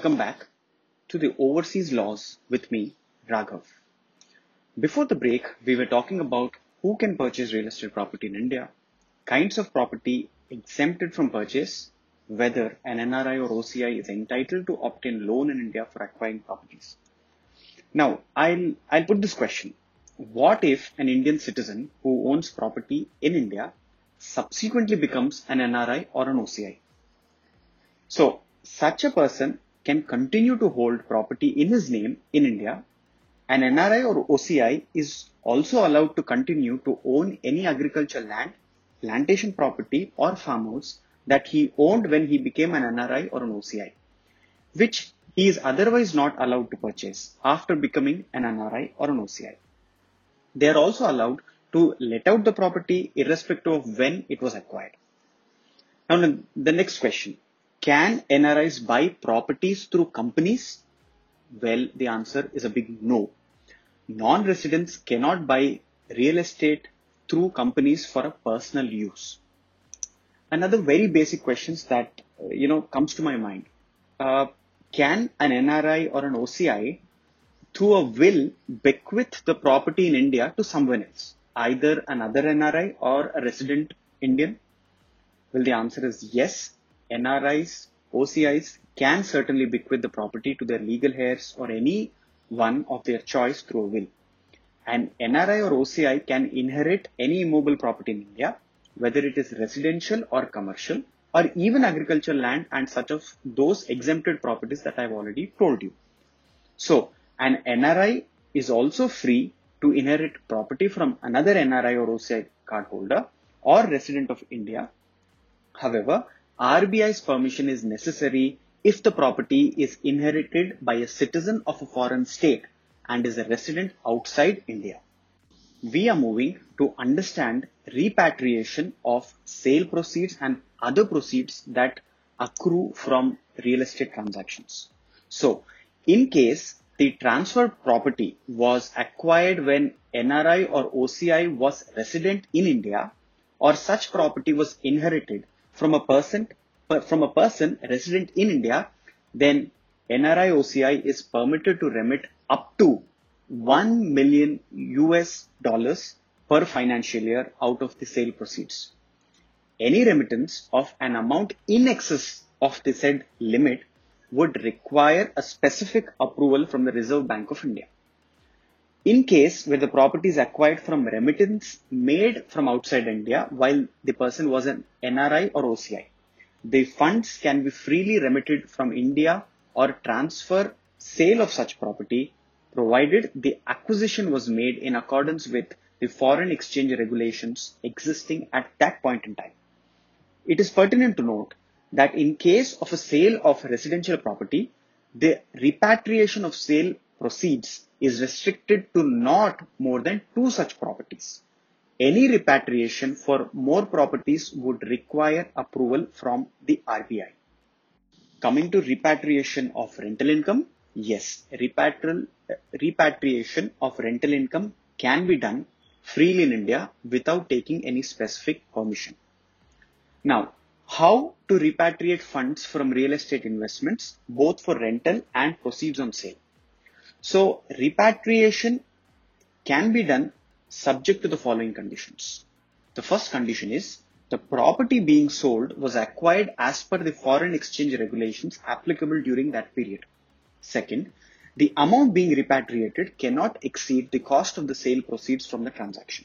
Welcome back to the overseas laws with me, Raghav. Before the break, we were talking about who can purchase real estate property in India, kinds of property exempted from purchase, whether an NRI or OCI is entitled to obtain loan in India for acquiring properties. Now, I'll, I'll put this question. What if an Indian citizen who owns property in India subsequently becomes an NRI or an OCI? So, such a person can continue to hold property in his name in India. An NRI or OCI is also allowed to continue to own any agricultural land, plantation property, or farmhouse that he owned when he became an NRI or an OCI, which he is otherwise not allowed to purchase after becoming an NRI or an OCI. They are also allowed to let out the property irrespective of when it was acquired. Now, the next question can NRIs buy properties through companies? Well, the answer is a big no. Non-residents cannot buy real estate through companies for a personal use. Another very basic question that you know comes to my mind: uh, Can an NRI or an OCI, through a will, bequeath the property in India to someone else, either another NRI or a resident Indian? Well, the answer is yes. NRIs, OCIs can certainly bequeath the property to their legal heirs or any one of their choice through a will. An NRI or OCI can inherit any immobile property in India, whether it is residential or commercial, or even agricultural land and such of those exempted properties that I've already told you. So, an NRI is also free to inherit property from another NRI or OCI cardholder or resident of India. However, RBI's permission is necessary if the property is inherited by a citizen of a foreign state and is a resident outside India. We are moving to understand repatriation of sale proceeds and other proceeds that accrue from real estate transactions. So, in case the transferred property was acquired when NRI or OCI was resident in India or such property was inherited from a person from a person resident in India, then NRI OCI is permitted to remit up to 1 million US dollars per financial year out of the sale proceeds. Any remittance of an amount in excess of the said limit would require a specific approval from the Reserve Bank of India. In case where the property is acquired from remittance made from outside India while the person was an NRI or OCI, the funds can be freely remitted from India or transfer sale of such property provided the acquisition was made in accordance with the foreign exchange regulations existing at that point in time. It is pertinent to note that in case of a sale of residential property, the repatriation of sale proceeds is restricted to not more than two such properties. Any repatriation for more properties would require approval from the RBI. Coming to repatriation of rental income, yes, repatriation of rental income can be done freely in India without taking any specific permission. Now, how to repatriate funds from real estate investments, both for rental and proceeds on sale? So, repatriation can be done subject to the following conditions. The first condition is the property being sold was acquired as per the foreign exchange regulations applicable during that period. Second, the amount being repatriated cannot exceed the cost of the sale proceeds from the transaction.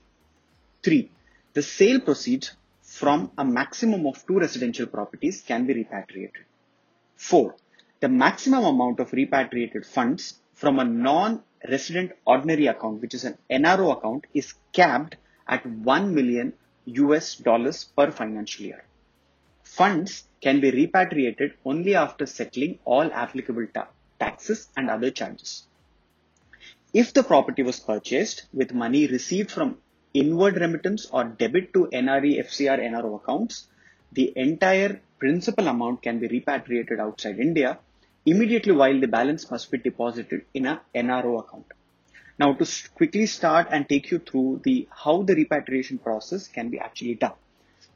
Three, the sale proceeds from a maximum of two residential properties can be repatriated. Four, the maximum amount of repatriated funds from a non resident ordinary account, which is an NRO account, is capped at 1 million US dollars per financial year. Funds can be repatriated only after settling all applicable ta- taxes and other charges. If the property was purchased with money received from inward remittance or debit to NRE, FCR, NRO accounts, the entire principal amount can be repatriated outside India immediately while the balance must be deposited in a NRO account. Now to quickly start and take you through the how the repatriation process can be actually done.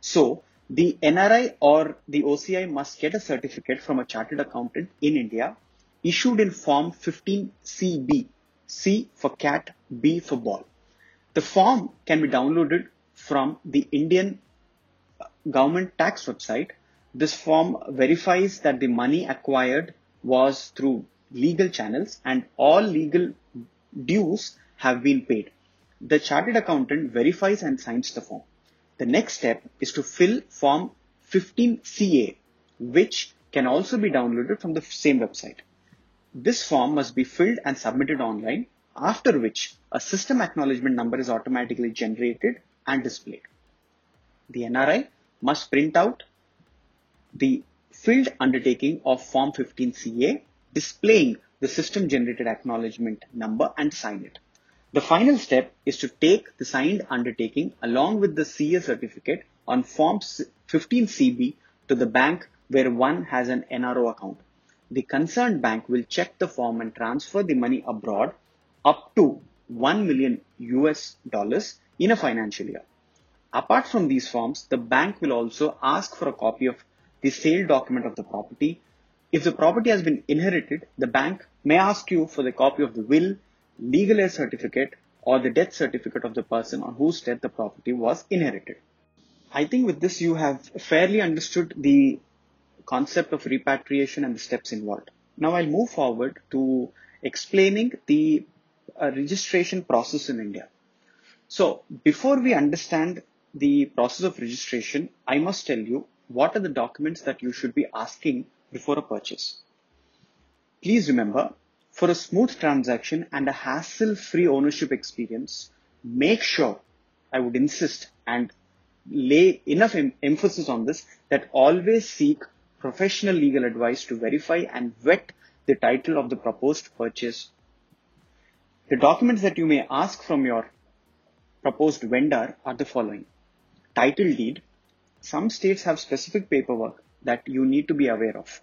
So the NRI or the OCI must get a certificate from a chartered accountant in India issued in Form 15CB, C for cat, B for ball. The form can be downloaded from the Indian uh, government tax website. This form verifies that the money acquired was through legal channels and all legal dues have been paid. The chartered accountant verifies and signs the form. The next step is to fill form 15CA, which can also be downloaded from the same website. This form must be filled and submitted online, after which a system acknowledgement number is automatically generated and displayed. The NRI must print out the filled undertaking of Form 15CA displaying the system generated acknowledgement number and sign it. The final step is to take the signed undertaking along with the CA certificate on Form 15CB to the bank where one has an NRO account. The concerned bank will check the form and transfer the money abroad up to 1 million US dollars in a financial year. Apart from these forms, the bank will also ask for a copy of the sale document of the property. If the property has been inherited, the bank may ask you for the copy of the will, legal heir certificate, or the death certificate of the person on whose death the property was inherited. I think with this you have fairly understood the concept of repatriation and the steps involved. Now I'll move forward to explaining the uh, registration process in India. So before we understand the process of registration, I must tell you what are the documents that you should be asking before a purchase. Please remember, for a smooth transaction and a hassle-free ownership experience, make sure, I would insist and lay enough em emphasis on this, that always seek professional legal advice to verify and vet the title of the proposed purchase. The documents that you may ask from your proposed vendor are the following. Title deed. Some states have specific paperwork that you need to be aware of.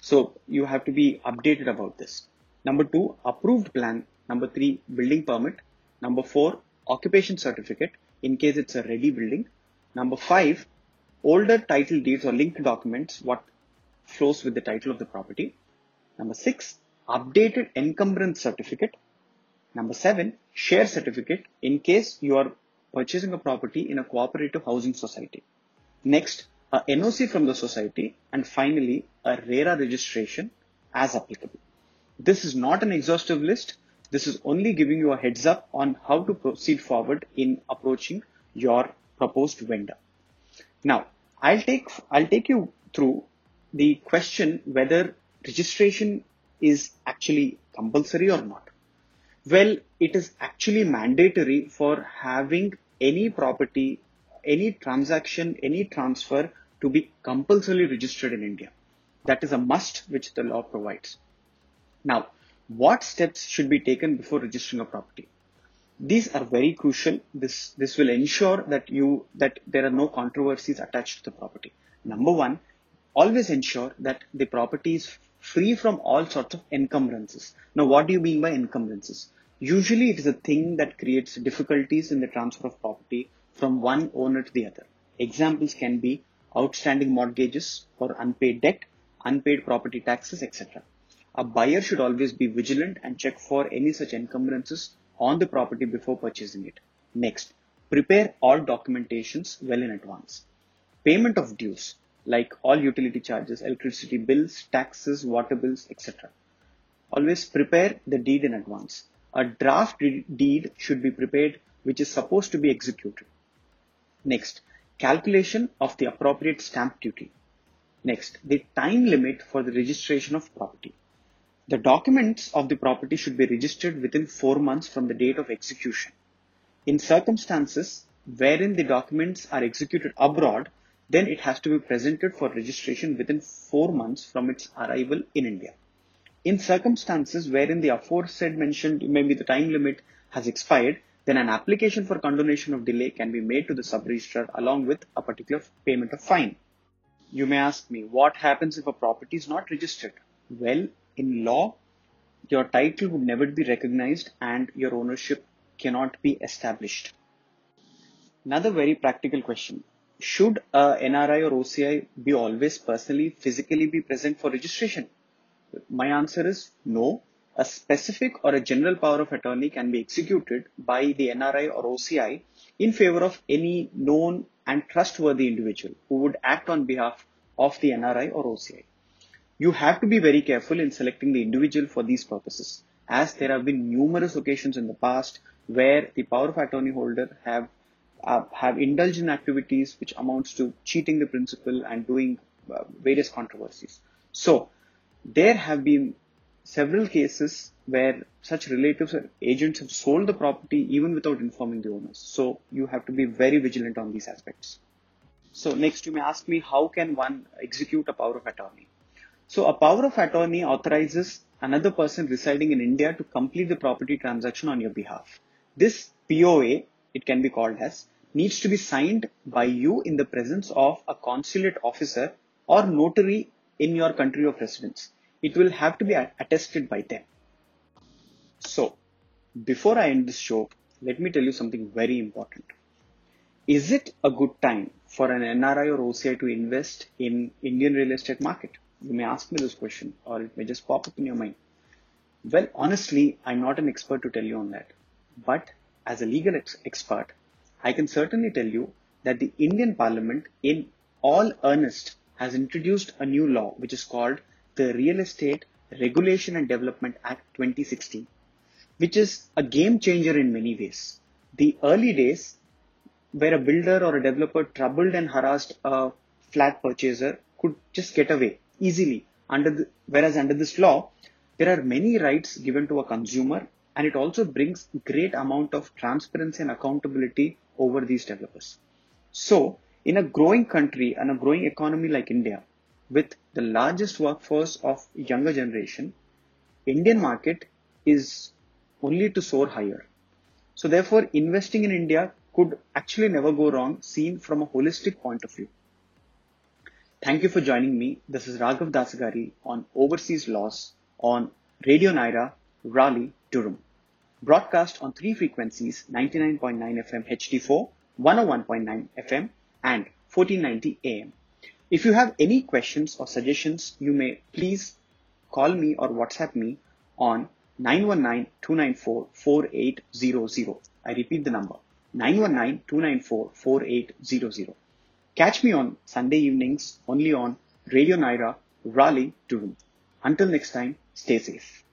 So you have to be updated about this. Number two, approved plan. Number three, building permit. Number four, occupation certificate in case it's a ready building. Number five, older title deeds or linked documents, what flows with the title of the property. Number six, updated encumbrance certificate. Number seven, share certificate in case you are purchasing a property in a cooperative housing society. Next, a NOC from the society, and finally, a RERA registration as applicable. This is not an exhaustive list. This is only giving you a heads up on how to proceed forward in approaching your proposed vendor. Now, I'll take, I'll take you through the question whether registration is actually compulsory or not. Well, it is actually mandatory for having any property, any transaction, any transfer to be compulsorily registered in India. That is a must which the law provides. Now, what steps should be taken before registering a property? These are very crucial. This, this will ensure that you, that there are no controversies attached to the property. Number one, always ensure that the property is free from all sorts of encumbrances. Now, what do you mean by encumbrances? Usually it is a thing that creates difficulties in the transfer of property from one owner to the other. Examples can be outstanding mortgages or unpaid debt, unpaid property taxes, etc. A buyer should always be vigilant and check for any such encumbrances on the property before purchasing it. Next, prepare all documentations well in advance. Payment of dues like all utility charges, electricity bills, taxes, water bills, etc. Always prepare the deed in advance a draft deed should be prepared which is supposed to be executed. Next, calculation of the appropriate stamp duty. Next, the time limit for the registration of property. The documents of the property should be registered within four months from the date of execution. In circumstances wherein the documents are executed abroad, then it has to be presented for registration within four months from its arrival in India. In circumstances wherein the aforesaid mentioned maybe the time limit has expired, then an application for condonation of delay can be made to the sub-registrar along with a particular payment of fine. You may ask me, what happens if a property is not registered? Well, in law, your title would never be recognized and your ownership cannot be established. Another very practical question. Should a NRI or OCI be always personally, physically be present for registration? My answer is no. A specific or a general power of attorney can be executed by the NRI or OCI in favor of any known and trustworthy individual who would act on behalf of the NRI or OCI. You have to be very careful in selecting the individual for these purposes as there have been numerous occasions in the past where the power of attorney holder have uh, have indulged in activities which amounts to cheating the principal and doing uh, various controversies. So there have been several cases where such relatives or agents have sold the property even without informing the owners. So you have to be very vigilant on these aspects. So next you may ask me how can one execute a power of attorney? So a power of attorney authorizes another person residing in India to complete the property transaction on your behalf. This POA, it can be called as, needs to be signed by you in the presence of a consulate officer or notary in your country of residence. It will have to be attested by them. So, before I end this show, let me tell you something very important. Is it a good time for an NRI or OCI to invest in Indian real estate market? You may ask me this question or it may just pop up in your mind. Well, honestly, I'm not an expert to tell you on that. But as a legal ex- expert, I can certainly tell you that the Indian Parliament in all earnest has introduced a new law which is called the Real Estate Regulation and Development Act 2016, which is a game changer in many ways. The early days where a builder or a developer troubled and harassed a flat purchaser could just get away easily under the, whereas under this law, there are many rights given to a consumer and it also brings great amount of transparency and accountability over these developers. So in a growing country and a growing economy like India, with the largest workforce of younger generation, Indian market is only to soar higher. So therefore investing in India could actually never go wrong seen from a holistic point of view. Thank you for joining me. This is Raghav Dasagiri on Overseas Laws on Radio Nyra, Raleigh, Durham. Broadcast on three frequencies 99.9 FM HD4, 101.9 FM, and 1490 AM. If you have any questions or suggestions, you may please call me or WhatsApp me on 919-294-4800. I repeat the number 919-294-4800. Catch me on Sunday evenings only on Radio Nyra, Raleigh, Durham. Until next time, stay safe.